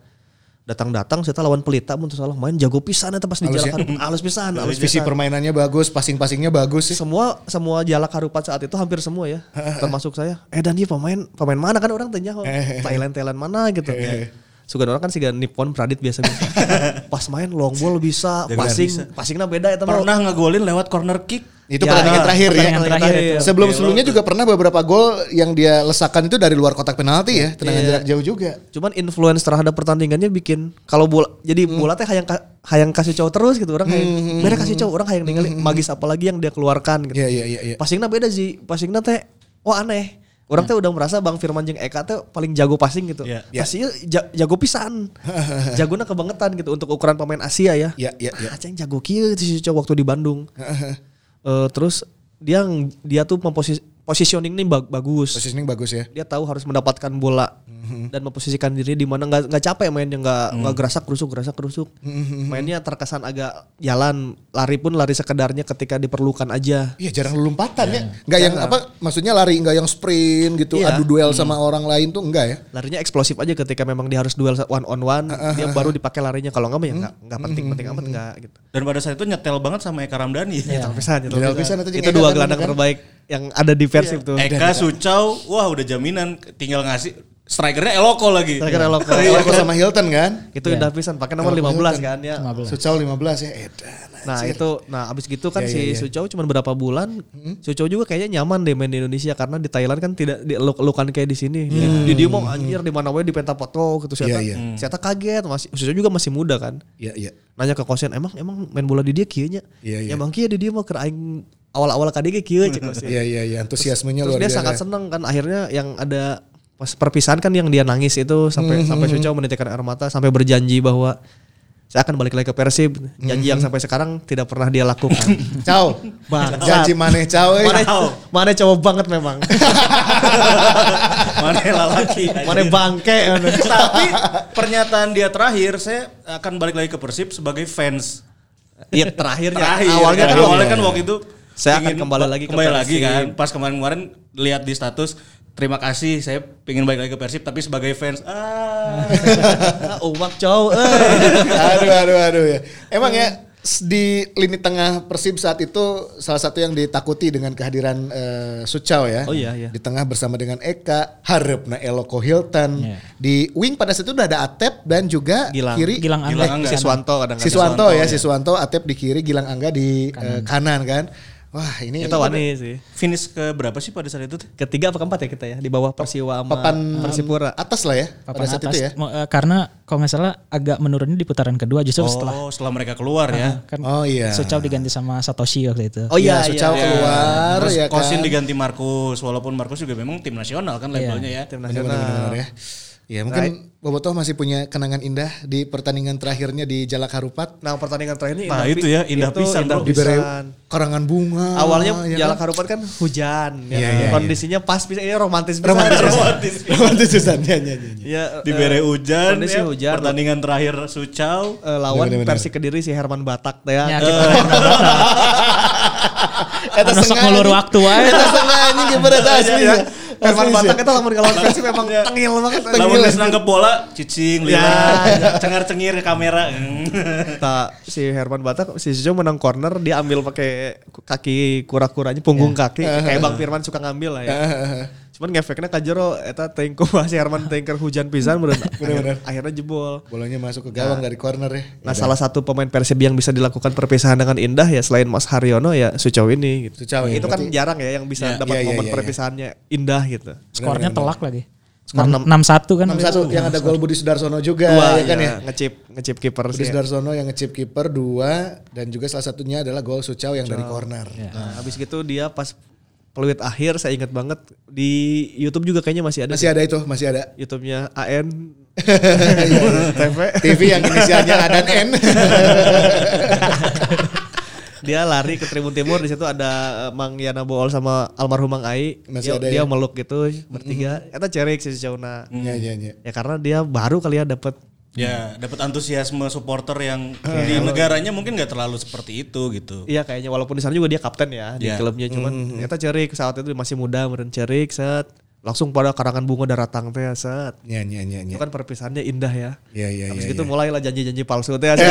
Datang-datang saya lawan pelita teu salah main jago pisan eta pas di Halus ya? Jalak Harupat. Halus pisan, halus Visi permainannya bagus, passing-passingnya bagus sih. Semua semua Jalak Harupat saat itu hampir semua ya. termasuk saya. Eh dan dia pemain pemain mana kan orang tanya Thailand Thailand mana gitu. Sugan orang kan sih Nippon Pradit biasa biasa. Pas main long ball bisa, passing, passingnya beda eta mah. Pernah ngegolin lewat corner kick. Itu Ya, pertandingan terakhir ya. terakhir itu. Sebelum sebelumnya juga pernah beberapa gol yang dia lesakan itu dari luar kotak penalti ya, tendangan Iya. jarak jauh juga. Cuman influence terhadap pertandingannya bikin kalau bola jadi bola teh hayang hayang kasih cowok terus gitu orang hayang beda kasih cowok orang hayang ningali magis apalagi yang dia keluarkan gitu. Iya iya iya iya. Passingnya beda sih. Passingnya teh wah aneh. Orang teh udah merasa Bang Firman jeung Eka teh paling jago passing gitu. Iya. Passingnya ja- jago pisan. Jagona kebangetan gitu untuk ukuran pemain Asia ya. Iya iya iya. Ah, Ceng jago kieu si Suco waktu di Bandung. Eh, terus dia dia tuh memposis positioning nih bag- bagus Positioning bagus ya. dia tahu harus mendapatkan bola dan memposisikan diri di mana nggak nggak capek mainnya nggak nggak gerasak kerusuk gerasak kerusuk mainnya terkesan agak jalan lari pun lari sekedarnya ketika diperlukan aja. Iya jarang lompatan ya. Enggak yang apa maksudnya lari enggak yang sprint gitu, Iya. adu duel sama orang lain tuh enggak ya. larinya eksplosif aja ketika memang dia harus duel one on one dia baru dipakai larinya. Kalau nggak mah ya nggak nggak penting penting amat nggak gitu. Dan pada saat itu nyetel banget sama Eka Ramdhani. Nyetel pisan, nyetel Nyetel pisan. itu itu dua gelandang kan? terbaik yang ada di Persib tuh. Eka Sucau, wah udah jaminan tinggal ngasih strikernya Eloko lagi. Striker Eloko. Eloko sama Hilton kan. itu udah pisan pakai nomor 15 kan ya Sucal 15 ya edan. Nah itu, nah abis gitu kan Ya, si ya, ya. Sucau cuma berapa bulan, Sucau juga kayaknya nyaman deh main di Indonesia karena di Thailand kan tidak dieluk-elukan kayak di sini. Di, di dia mau anjir di mana wae di penta foto gitu. Saya Iya, iya. saya kaget, masih Sucau juga masih muda kan. Iya iya. Nanya ke kosen, emang emang main bola di dia kieu nya? Iya, iya. Emang kieu di dia mah keur aing awal-awal ka dia kieu cek kosen. Iya iya iya antusiasmenya Terus luar dia biasa. sangat seneng kan akhirnya yang ada pas perpisahan kan yang dia nangis itu sampai sampai Sucau menitikkan air mata sampai berjanji bahwa saya akan balik lagi ke Persib. Janji yang sampai sekarang tidak pernah dia lakukan. Ciao. Bangsat. Janji maneh ciao eh. Mana mana cowok banget memang. Mana lalaki. mana bangke. Tapi pernyataan dia terakhir, saya akan balik lagi ke Persib sebagai fans. Iya terakhirnya. Terakhir, awalnya kan, awalnya kan waktu itu Saya akan ingin kembali ba- lagi ke kembali lagi Persib. kan. Pas kemarin-kemarin lihat di status terima kasih saya pengen balik lagi ke Persib tapi sebagai fans ah umak cowok. eh. aduh aduh aduh ya. Emang ya di lini tengah Persib saat itu salah satu yang ditakuti dengan kehadiran eh, Sucau ya. Oh iya, iya. Di tengah bersama dengan Eka, Harepna Eloko Hilton. Iya. Di wing pada saat itu udah ada Atep dan juga Gilang. kiri Gilang Angga. Angga. Siswanto kadang Siswanto ya, ya. Siswanto Atep di kiri, Gilang Angga di eh, kanan kan. Wah, ini Itu wani sih. finish ke berapa sih pada saat itu? Ketiga apa keempat ya kita ya di bawah Persiwa sama papan Persipura. atas lah ya Papan pada saat atas. itu ya. Mo- eh, Karena kalau nggak salah agak menurunnya di putaran kedua justru setelah Oh, setelah mereka keluar ya. kan Oh iya. Sucau diganti sama Satoshi waktu itu. Oh iya, Iya, iya. Sucau iya. keluar Terus ya kan. Kosin diganti Markus, walaupun Markus juga memang tim nasional kan labelnya ya. Tim Benar, nasional. benar, benar, ya. Ya mungkin Bobotoh masih punya kenangan indah di pertandingan terakhirnya di Jalak Harupat. Nah pertandingan terakhir ini Nah, indah itu pi- ya, indah itu pisan, indah. Diberi pisan. karangan bunga. Awalnya ya Jalak kan? Harupat kan hujan, ya. Iya, iya, kondisinya pas bisa ini romantis pisan. romantis. romantis pisan. Ya, ya, ya. Ya, Dibere eh, hujan, kondisi ya. hujan. pertandingan terakhir Sucau. Eh, lawan Bener-bener. Persi Kediri si Herman Batak teh Ya, ya. kita Eta anjing. waktu wae. Eta anjing gimana eta Asli, Batak sih. itu lamun kalau Persi memang tengil banget. Lawan geus nangkep bola, cicing, Ya. lihat, cengar-cengir ke kamera. Tak si Herman Batak si Sijo menang corner dia ambil pakai kaki kura-kuranya punggung kaki kayak Bang Firman suka ngambil lah ya. Cuman ngefeknya kajero eta ku si Herman teuing hujan pisan bener. Akhir- Akhirnya jebol. Bolanya masuk ke gawang dari corner ya. Nah, salah satu pemain Persib yang bisa dilakukan perpisahan dengan indah ya selain Mas Haryono ya Sucow ini gitu. Sucow ya, Itu kan berarti- jarang ya yang bisa Ya. dapat Iya, iya, momen iya, iya. perpisahannya indah gitu. Skornya telak lagi. Skor Skor 6-1 kan. 6-1 yang ada gol Budi Sudarsono juga Dua ya kan ya. ngecip ngecip kiper Budi sih. ya. Sudarsono yang ngecip kiper dua dan juga salah satunya adalah gol Sucau yang dari corner. Nah, habis gitu dia pas peluit akhir saya ingat banget di YouTube juga kayaknya masih ada. Masih ada itu, masih ada. YouTube-nya AN TV. TV yang inisialnya A dan N. dia lari ke Tribun Timur di situ ada eh, Mang Yana Bool sama almarhum Mang Ai Masih dia, ada dia ya? meluk gitu bertiga eta cerik si Cauna Iya, iya, iya. ya karena dia baru kali ya dapat Ya, dapat antusiasme supporter yang di negaranya mungkin nggak terlalu seperti itu gitu. Iya kayaknya walaupun di sana juga dia kapten ya di Iya. klubnya cuman ternyata cerik saat itu masih muda meren cerik set langsung pada karangan bunga daratang teh set. Iya, iya, iya, iya. Itu kan perpisahannya indah ya. Iya, iya, Habis iya. gitu mulailah janji-janji palsu teh.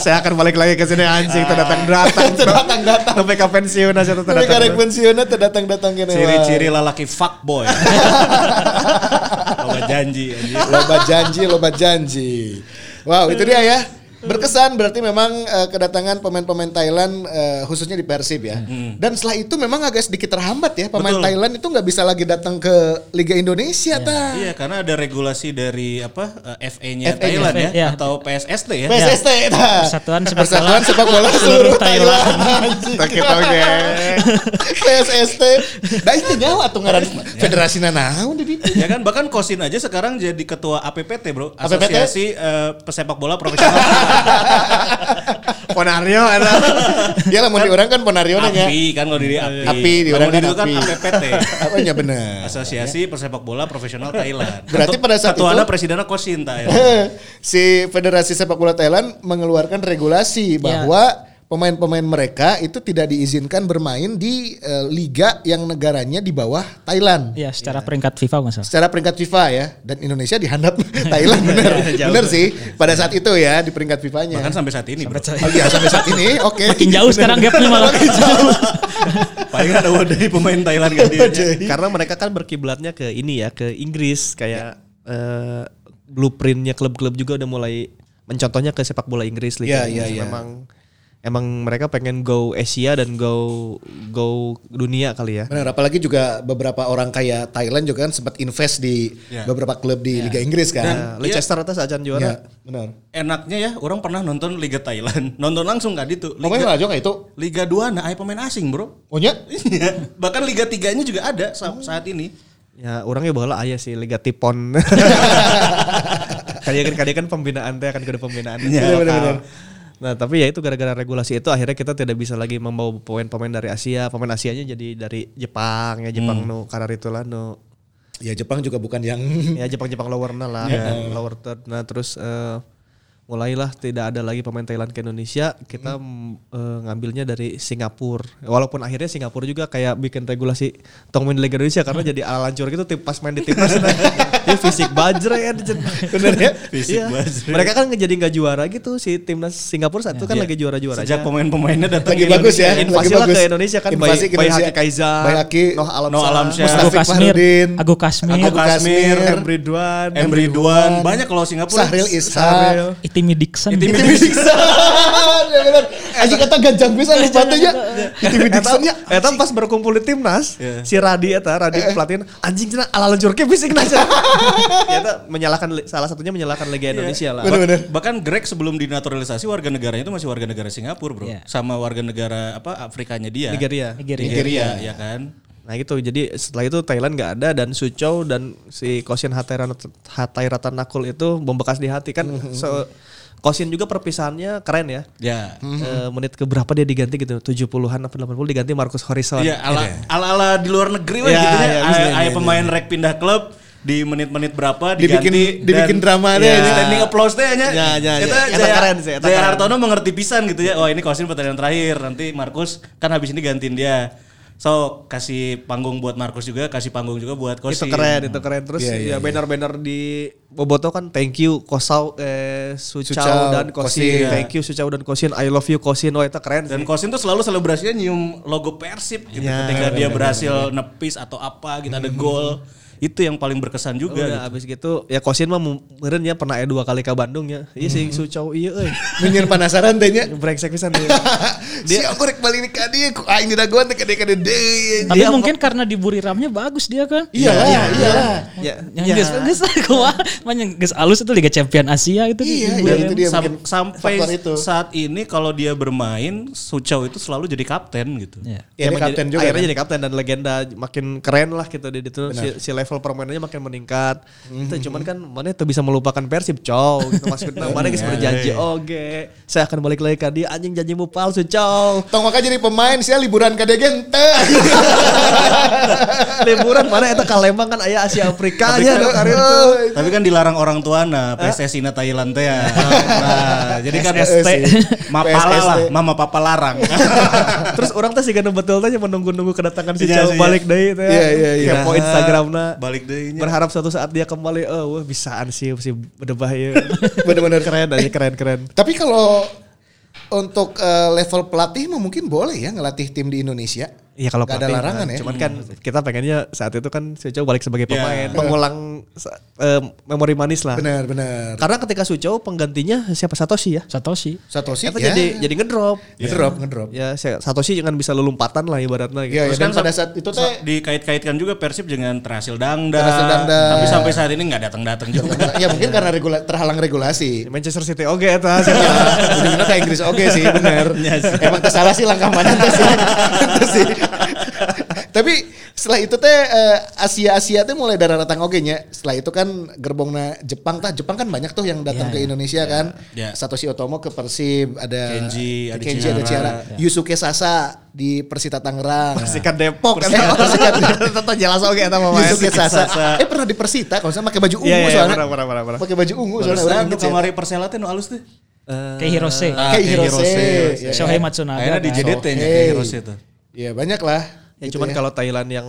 Saya akan balik lagi ke sini anjing tuh datang datang datang datang sampai ke pensiun aja tuh datang. karek pensiunnya teu datang-datang kene. Ciri-ciri lalaki fuckboy. Loba janji anjing. loba janji, loba janji. Wow, itu dia ya. Berkesan berarti memang eh, kedatangan pemain-pemain Thailand eh, khususnya di Persib ya. Dan setelah itu memang agak sedikit terhambat ya pemain Betul. Thailand itu nggak bisa lagi datang ke Liga Indonesia ta. Iya, karena ada regulasi dari apa eh, FA-nya FA-nya, Thailand ya, ya. atau PSST ya. PSST ta. Persatuan Sepak Persatuan Bola Sepak Bola Seluruh seluruh Thailand. Thailand. PSST. Da itu nyawa tuh ngaran federasi naon di ditu. Ya kan bahkan Kosin aja sekarang jadi ketua APPT, Bro. APPT? Asosiasi eh, Pesepak Bola Profesional. Ponario ada. Dia lah mau di orang kan Ponario nya. API kan kalau diri API. API, di Kalau orang kan kan API. APPT. Apa nya bener. Asosiasi Persepak Bola Profesional Thailand. Berarti pada saat itu- presidennya Kosin Thailand. si Federasi Sepak Bola Thailand mengeluarkan regulasi bahwa pemain-pemain mereka itu tidak diizinkan bermain di eh, liga yang negaranya di bawah Thailand. Iya, secara peringkat FIFA masalah. Secara peringkat FIFA ya dan Indonesia dihandap Thailand bener. bener sih pada saat itu ya di peringkat FIFA-nya. Bahkan sampai saat ini, Bro. Oh iya sampai saat ini oke. Makin jauh sekarang gapnya malah. Paling ada dari pemain Thailand kan dia. Karena mereka kan berkiblatnya ke ini ya, ke Inggris kayak eh, blueprintnya klub-klub juga udah mulai mencontohnya ke sepak bola Inggris Iya, Liga iya, Inggris. iya. Memang emang mereka pengen go Asia dan go go dunia kali ya. Benar, apalagi juga beberapa orang kaya Thailand juga kan sempat invest di Ya. beberapa klub di Liga Inggris kan. Nah, Leicester atas Iya, juara. benar. Enaknya ya, orang pernah nonton Liga Thailand. Nonton langsung kan itu. Pemain Liga, aja nggak itu? Liga 2 nah pemain asing, Bro. Oh? Iya. Bahkan Liga 3-nya juga ada sa- saat ini. Ya orangnya bola ayah sih Liga Tipon. Kalian kan kalian kan pembinaan teh akan ke pembinaan. Iya, benar-benar. Nah tapi ya itu gara-gara regulasi itu akhirnya kita tidak bisa lagi membawa pemain-pemain dari Asia. Pemain Asianya jadi dari Jepang ya Jepang nu karar itulah nu Ya Jepang juga bukan yang ya Jepang-Jepang lower na lah, lower third. Nah terus eh, mulailah tidak ada lagi pemain Thailand ke Indonesia. Kita mm, eh, ngambilnya dari Singapura. Walaupun akhirnya Singapura juga kayak bikin regulasi tong main di Liga Indonesia karena jadi ala lancur gitu tim pas main di timnas dia fisik bajre ya. Bener ya? Fisik Iya. bajre. Mereka kan jadi nggak juara gitu si timnas Singapura saat itu kan lagi juara-juaranya. Sejak pemain-pemainnya datang lagi bagus ya. Indonesia. Invasi lah bagus. ke Indonesia kan Invasi Bay- ke Indonesia. Bayhaki Kaizan, Bayhaki, Noh Alam Noh Alam Syah. Mustafa Agu Kasmir, Agu Kasmir, Agu Kasmir, Emre Duan, Emre Duan, banyak kalau Singapura. Sahril Ishak. Itimi Dixon. Ya benar. Aji kata ganjang bisa lupa tuh ya. Itimi Dixon ya. Eta pas berkumpul di timnas, Iya. si Radi eta, Radi pelatih anjing cenah ala lencur ke fisik nah. Eta menyalahkan li- salah satunya menyalahkan Liga Indonesia lah. Bener-bener. Bahkan Greg sebelum dinaturalisasi warga negaranya itu masih warga negara Singapura, Bro. Iya. Sama warga negara apa Afrikanya dia. Nigeria. Nigeria. Nigeria, ya kan. Nah gitu, jadi setelah itu Thailand nggak ada dan Suchow dan si Kosin Hatayratanakul itu membekas di hati kan. So, Kosin juga perpisahannya keren ya. Ya. Eh, menit ke berapa dia diganti gitu 70-an apa 80 diganti Marcus Horizon. Iya, ala, ala ala di luar negeri lah Iya, gitu ya. iya, Ay- bisa, ay pemain rek pindah klub di menit-menit berapa Dibikin- diganti dibikin drama deh, ya, ya. standing applause deh nya. Ya, ya, ya. Eta Jaya, keren sih, Jaya keren. Hartono mengerti pisan gitu ya. Oh, ini Kosin pertandingan terakhir. Nanti Markus kan habis ini gantiin dia. So, kasih panggung buat Markus juga, kasih panggung juga buat Kosin. Itu keren, itu keren. Terus Iya, iya, ya banner-banner di Boboto kan thank you Kosau eh Suchau Suchau, dan Kosin. Kosin. Thank you Suchau dan Kosin. I love you Kosin. Oh itu keren Dan sih. Kosin tuh selalu selebrasinya nyium logo Persib gitu Ya, ketika dia berhasil nepis atau apa gitu ada gol. Itu yang paling berkesan juga Udah gitu. abis gitu ya Kosin mah meureun ya pernah aya dua kali ke Bandung ya. Iya sih Suchau iya euy. Minyer penasaran teh nya. Brengsek pisan dia. Si aku rek balik ka dieu ku aing diraguan teh kade-kade deui. Tapi mungkin karena di Buriramnya bagus dia kan. Iya iya lah. ya, Yang ya. geus geus kumaha makanya geus alus itu Liga Champion Asia itu Iya, di iya, itu dia Sam- sampai itu. saat ini kalau dia bermain Suchau itu selalu jadi kapten gitu. Iya. Ya, dia kapten juga. Akhirnya kan? jadi kapten dan legenda makin keren lah gitu di itu si, si level permainannya makin meningkat. Mhm. Itu cuman kan mana itu bisa melupakan Persib cow gitu maksudnya. Mana geus berjanji oke saya akan balik lagi ke dia anjing janjimu palsu cow. Tong maka jadi pemain sia liburan ka degen teh. Liburan mana eta ka Lembang kan aya Asia Afrika nya tuh. Tapi kan dilarang orang tua nah PSSI na Thailand teh ya. Nah, jadi kan SST. mapala lah, mama papa larang. Terus orang teh siga nu betul teh menunggu-nunggu kedatangan si Iya cow sih, balik deui teh. Iya, iya, iya. Kepo Instagramna. Balik deui nya. Berharap suatu saat dia kembali, oh wah bisaan sih si bedebah ya. Bener-bener keren aja keren keren. Tapi kalau untuk eh, level pelatih mah mungkin boleh ya ngelatih tim di Indonesia. Iya kalau Nggak ada larangan nah, ya. Cuman kan kita pengennya saat itu kan Suco balik sebagai Ya. pemain, pengulang eh, memori manis lah. Benar, benar. Karena ketika Suco penggantinya siapa Satoshi ya? Satoshi. Satoshi ya. jadi jadi ngedrop. ngedrop, ngedrop. Ya Satoshi jangan bisa lelumpatan lah ibaratnya gitu. Iya, Terus ya, kan pada sa- saat itu teh dikait-kaitkan juga Persib dengan terhasil dangda. Terhasil dangda. Tapi sampai saat ini nggak datang-datang juga. ya mungkin karena regula- terhalang regulasi. Manchester City oke eta. Ujung-ujungnya ke Inggris oke sih bener. Emang tersalah sih langkah mana sih. Tapi setelah itu teh eh, Asia Asia teh mulai darah datang oke nya. Setelah itu kan gerbongna Jepang tah Jepang kan banyak tuh yang datang ke Indonesia kan. Ya. Satoshi Otomo ke Persib, ada Kenji, ada Kenji ada Ciara. Ciara, Yusuke Sasa di Persita Tangerang. Persikat Depok. Eh, Persikat Tetap jelas oke eta mah. Yusuke Sasa. Sasa. Eh pernah di Persita kalau saya pakai baju ungu Iya iya soalnya. pernah pernah pernah. pernah. Pakai baju ungu soalnya Soalnya orang ya. kamari Persela teh nu alus teh. Kayak Hirose. Ah, Kayak Hirose. Ya. Shohei Matsunaga. Akhirnya di kan. JDT nya kayak Hirose itu. Iya banyak lah. Ya Gitu cuman kalau Thailand yang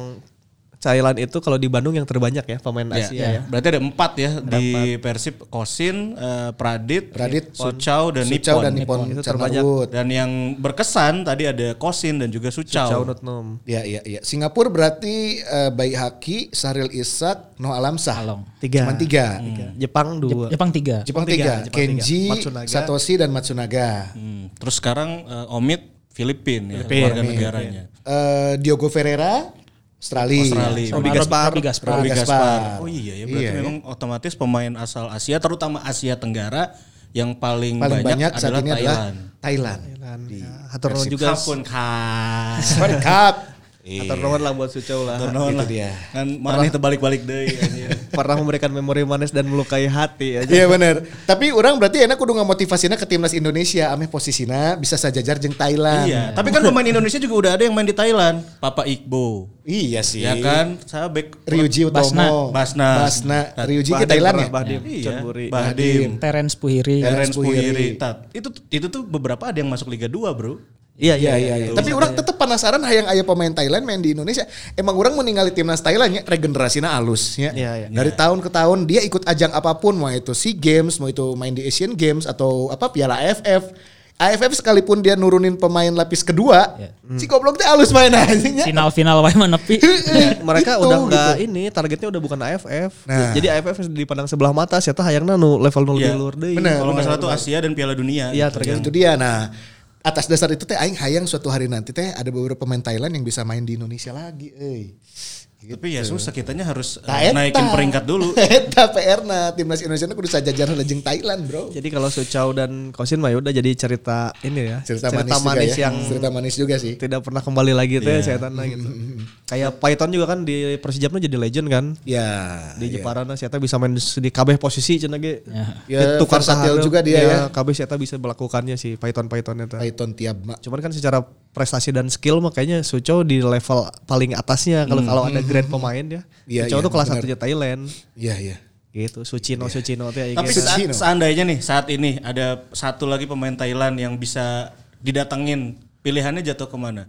Thailand itu kalau di Bandung yang terbanyak ya pemain Ya, Asia ya. Berarti ada empat ya di Persib Kosin, eh, Pradit, Pradit, Suchau dan Suchau Nippon. dan Nippon Itu Chanmarwood. terbanyak. Dan yang berkesan tadi ada Kosin dan juga Suchau. Jauh Notnom. Iya iya iya. Singapura berarti eh, Bayi Haki, Sahril Ishak, Noh Alamsah. Along. Tiga. Cuman tiga. Jepang dua. Jepang tiga. Jepang tiga, tiga. Jepang Kenji, tiga. Matsunaga. Satoshi dan Matsunaga. Hmm, Terus sekarang eh, Omid Filipin ya, Filipin, warga Filipin. Eh, Diogo Ferreira, Australia. Australia. Sama Robi Rob- Gaspar. Robi Gaspar. Robi Gaspar. Oh iya ya, berarti Iya, memang otomatis pemain asal Asia, terutama Asia Tenggara yang paling, Paling banyak, banyak, saat adalah ini adalah Thailand. Thailand. Thailand. Ya, Hatur nuhun juga. Kan. Hatur nuhun lah buat Sucau lah. Turnawan Itu lah. dia. Kan mana itu balik-balik deh. Pernah memberikan memori manis dan melukai hati aja. Iya benar. Tapi orang berarti enak kudu motivasinya ke timnas Indonesia. Ameh posisinya bisa sajajar jeung Thailand. iya, tapi kan pemain Indonesia juga udah ada yang main di Thailand. Papa Iqbo. Iya sih. Ya kan, saya back Ryuji Utomo. Basna. Basna. Tat- Ryuji ke Thailand ya? Bahdim. Iya, Buri. Bahdim. Terence Puhiri. Terence Puhiri. Itu itu tuh beberapa ada yang masuk Liga 2, Bro. Iya Iya iya iya. Tapi orang tetap penasaran hayang aya pemain Thailand main di Indonesia. Emang orang meninggali timnas Thailand ya regenerasinya halus ya. Iya, iya. Dari tahun ke tahun dia ikut ajang apa pun mau itu SEA Games, mau itu main di Asian Games atau apa Piala AFF. AFF sekalipun dia nurunin pemain lapis kedua, si goblok teh halus main aja. Final-final wae menepi. mereka Itu, udah enggak gitu. ini targetnya udah bukan AFF. Nah. Jadi AFF dipandang sebelah mata siapa hayangna nu level nu lebih Iya. luar deui. Bener. Kalau nggak salah tuh Asia dan Piala Dunia. Iya, gitu. tergantung. Itu dia. Nah, atas dasar itu teh aing hayang suatu hari nanti teh ada beberapa pemain Thailand yang bisa main di Indonesia lagi, euy. Tapi ya susah kitanya harus eh, Nah, eta. naikin peringkat dulu. Eta PR na timnas Indonesia kudu sajajar lejeng Thailand, Bro. Jadi kalau Sucau dan Kosin mah ya udah jadi cerita ini ya. Cerita, manis, juga ya. yang cerita manis juga sih. tidak pernah kembali lagi teh saya tanda gitu. Kayak Python juga kan di Persijapna jadi legend kan. Ya. Di iya. Jeparana si Eta bisa main di kabeh posisi cenah ge. Ya, Ditukar versatil sahandap. juga dia ya. Kabeh si Eta bisa melakukannya si Python Python eta. Python tiap mak. Cuman kan secara prestasi dan skill makanya Suco di level paling atasnya kalau kalau ada grade pemain ya. Iya, Suco iya, tuh kelas benar. satunya Thailand. Iya, iya. Gitu, Sucino Sucino tuh ya. Tapi gitu. saat, seandainya nih saat ini ada satu lagi pemain Thailand yang bisa didatengin, pilihannya jatuh ke mana?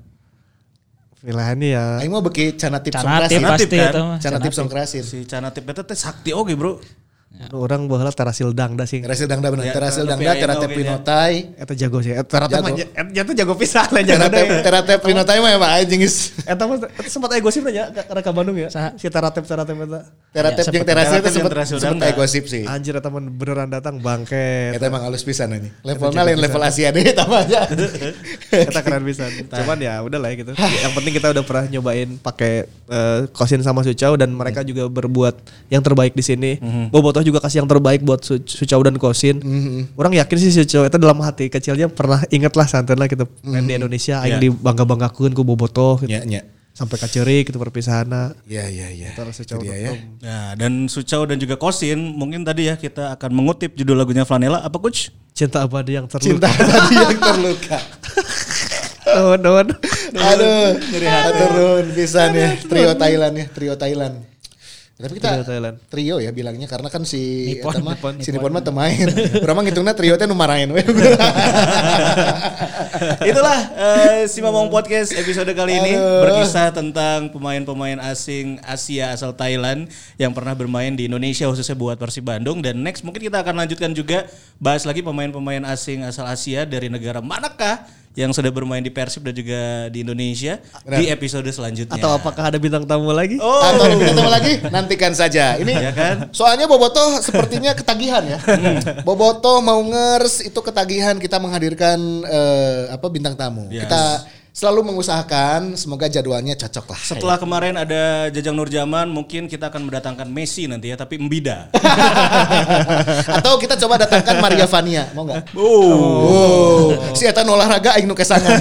pilihannya ya Aing mau beki cana Cana tip songkrasin. Cana tip pasti kan? itu. Cana tips songkrasin. Si Canatip eta teh sakti oge, Bro. Orang baheula terasil dangda sih. Terasil dangda bener. Ya, Terasil dangda, teratep oge nya. pinotai. Eta jago sih. Eta Jago. mah eta tuh jago pisan lain jago deh. teratep pinotai mah jengis. Eta mah eta sempat gosip nya ke ke Bandung ya. Si Taratep eta. Teratep Ya, yang terasil Teratep itu aya gosip sih. Anjir eta mah beneran datang bangke. Eta emang halus pisan ini. Levelnya lain level Asia deh tambah aja. Eta keren pisan. Cuman ya udah lah ya gitu. Yang penting kita udah pernah nyobain pakai eh, kosin sama Sucau dan mereka juga berbuat yang terbaik di sini. Bobotoh juga kasih yang terbaik buat Su- Sucau dan kosin. Orang yakin sih Sucau itu dalam hati kecilnya pernah inget lah santai lah gitu main di Indonesia aing Ya. dibangga-banggakeun ku Bobotoh gitu. Nya, nya. Sampai kaceurik gitu perpisahan. Iya, iya, iya. Terus Itu Sucau dia ya. Nah, dan Sucau dan juga Kosin, mungkin tadi ya kita akan mengutip judul lagunya Flanela. Apa coach? Cinta abadi yang Cinta terluka. tadi yang terluka. Doan, doan. Aduh, turun pisan ya. Trio Thailand ya, trio Thailand. Tapi kita Trio Thailand. trio ya bilangnya karena kan si Nippon, eta mah- Nippon, si Nippon mah temain. Urang mah ngitungna trio teh nu marahin we. Itulah eh, si Mamong Podcast episode kali ini berkisah tentang pemain-pemain asing Asia asal Thailand yang pernah bermain di Indonesia khususnya buat Persib Bandung dan next mungkin kita akan lanjutkan juga bahas lagi pemain-pemain asing asal Asia dari negara manakah yang sudah bermain di Persib dan juga di Indonesia di episode selanjutnya. Atau apakah ada bintang tamu lagi? Oh, Atau ada bintang tamu lagi? Nantikan saja. Ini Ya kan? soalnya Bobotoh sepertinya ketagihan ya. Bobotoh mau ngers itu ketagihan kita menghadirkan eh, apa bintang tamu. Yes. Kita selalu mengusahakan semoga jadwalnya cocok lah. setelah kemarin ada Jajang Nurjaman, mungkin kita akan mendatangkan Messi nanti ya, tapi Mbida. Atau kita coba datangkan Maria Vania, mau nggak? Oh. Oh, si Eta olahraga aing nu kesangan.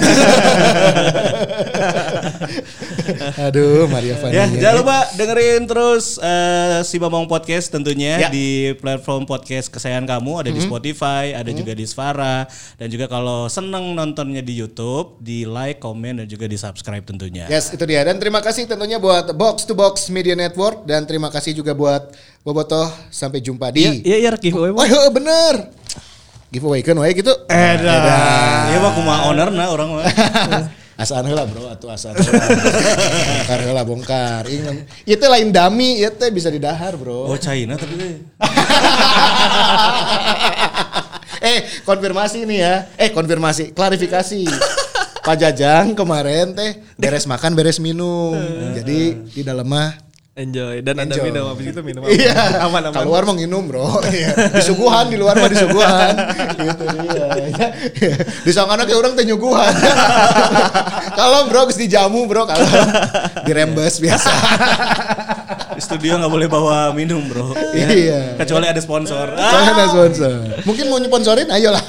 Aduh, Maria Vania. Ya, jangan lupa dengerin terus eh, si Bambang Podcast tentunya Ya. di platform podcast kesayangan kamu ada di Spotify, ada juga di Svara dan juga kalau seneng nontonnya di YouTube, di like, komen dan juga di subscribe tentunya. Yes, itu dia. Dan terima kasih tentunya buat Box to Box Media Network dan terima kasih juga buat Bobotoh. Sampai jumpa di. Iya, iya, giveaway Oh, iya, bener. Giveaway kan wae gitu. Edan. Iya mah kumaha owner nah orang mah. Asaan heula bro, atuh asaan bongkar heula bongkar. Ingat, ieu teh lain dami, ieu teh bisa didahar, bro. Oh China tapi eh, konfirmasi nih ya. Eh, konfirmasi, klarifikasi. Pak Jajang kemarin teh beres makan, beres minum. Jadi di dalam mah Enjoy dan Enjoy. minum habis itu minum Iya, aman aman. Keluar mau nginum bro. Iya. Disuguhan di luar mah disuguhan. gitu dia. Di sangkana kayak orang teh nyuguhan. kalau bro geus dijamu bro kalau dirembes biasa. Di studio nggak boleh bawa minum bro. Iya. Kecuali ada sponsor. Soalnya ada sponsor. Mungkin mau nyponsorin ayolah.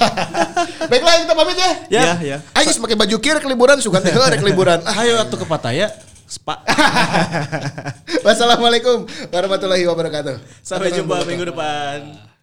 Baiklah kita pamit ya. Ya. Ya, ya. Ayo pakai baju kir ke liburan suka teh liburan. Ah, Ayo atuh ke Pattaya. Spa. Wassalamualaikum warahmatullahi wabarakatuh. Sampai jumpa minggu depan.